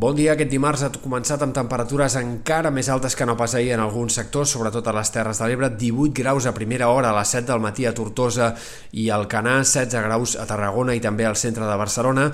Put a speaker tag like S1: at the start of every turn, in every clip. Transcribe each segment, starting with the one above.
S1: Bon dia. Aquest dimarts ha començat amb temperatures encara més altes que no pas ahir en alguns sectors, sobretot a les Terres de l'Ebre. 18 graus a primera hora a les 7 del matí a Tortosa i al Canà, 16 graus a Tarragona i també al centre de Barcelona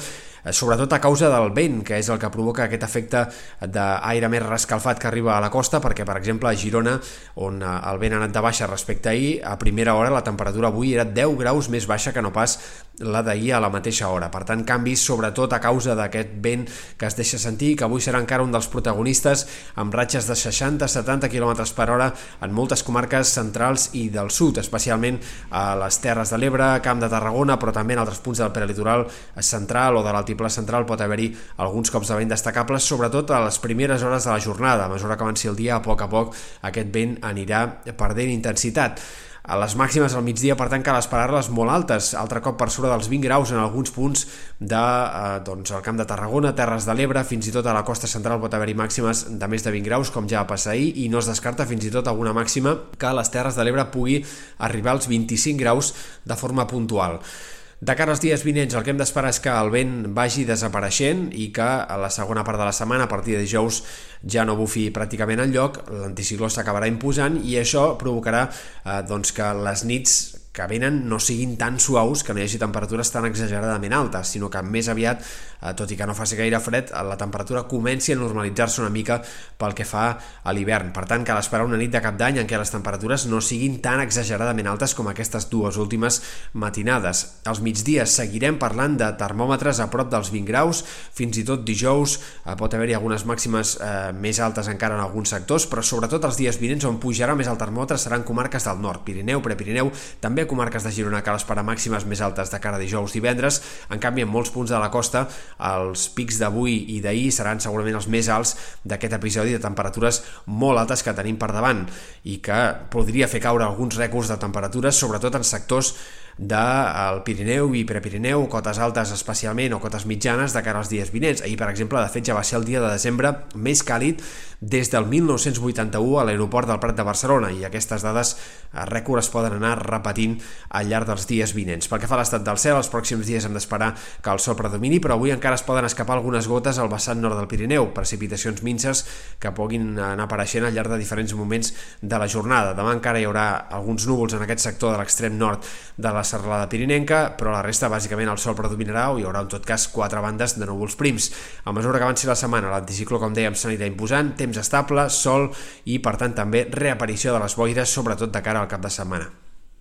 S1: sobretot a causa del vent, que és el que provoca aquest efecte d'aire més rescalfat que arriba a la costa, perquè, per exemple, a Girona, on eh, el vent ha anat de baixa respecte a ahir, a primera hora la temperatura avui era 10 graus més baixa que no pas la d'ahir a la mateixa hora. Per tant, canvis sobretot a causa d'aquest vent que es deixa sentir, que avui serà encara un dels protagonistes amb ratxes de 60-70 km per hora en moltes comarques centrals i del sud, especialment a les Terres de l'Ebre, Camp de Tarragona, però també en altres punts del prelitoral central o de l'altiplà central pot haver-hi alguns cops de vent destacables, sobretot a les primeres hores de la jornada. A mesura que avanci el dia, a poc a poc aquest vent anirà perdent intensitat. A les màximes al migdia, per tant, cal esperar-les molt altes, altre cop per sobre dels 20 graus en alguns punts de, eh, doncs, el Camp de Tarragona, Terres de l'Ebre, fins i tot a la costa central pot haver-hi màximes de més de 20 graus, com ja va passar ahir, i no es descarta fins i tot alguna màxima que a les Terres de l'Ebre pugui arribar als 25 graus de forma puntual. De cara als dies vinents, el que hem d'esperar és que el vent vagi desapareixent i que a la segona part de la setmana, a partir de dijous, ja no bufi pràcticament en lloc, l'anticicló s'acabarà imposant i això provocarà eh, doncs que les nits que venen no siguin tan suaus, que no hi hagi temperatures tan exageradament altes, sinó que més aviat, eh, tot i que no faci gaire fred, eh, la temperatura comenci a normalitzar-se una mica pel que fa a l'hivern. Per tant, cal esperar una nit de cap d'any en què les temperatures no siguin tan exageradament altes com aquestes dues últimes matinades. Als migdies seguirem parlant de termòmetres a prop dels 20 graus, fins i tot dijous eh, pot haver-hi algunes màximes més altes encara en alguns sectors, però sobretot els dies vinents on pujarà més el termòmetre seran comarques del nord, Pirineu, Prepirineu, també comarques de Girona cal esperar màximes més altes de cara a dijous divendres. En canvi, en molts punts de la costa, els pics d'avui i d'ahir seran segurament els més alts d'aquest episodi de temperatures molt altes que tenim per davant i que podria fer caure alguns rècords de temperatures, sobretot en sectors del Pirineu i Prepirineu, cotes altes especialment o cotes mitjanes de cara als dies vinents. Ahir, per exemple, de fet ja va ser el dia de desembre més càlid des del 1981 a l'aeroport del Prat de Barcelona i aquestes dades eh, rècord es poden anar repetint al llarg dels dies vinents. Pel que fa a l'estat del cel, els pròxims dies hem d'esperar que el sol predomini, però avui encara es poden escapar algunes gotes al vessant nord del Pirineu, precipitacions minces que puguin anar apareixent al llarg de diferents moments de la jornada. Demà encara hi haurà alguns núvols en aquest sector de l'extrem nord de la serralada pirinenca, però la resta bàsicament el sol predominarà o hi haurà en tot cas quatre bandes de núvols prims. A mesura que avanci la setmana, l'anticicló, com dèiem, s'anirà imposant, temps estable, sol i per tant també reaparició de les boires, sobretot de cara al cap de setmana.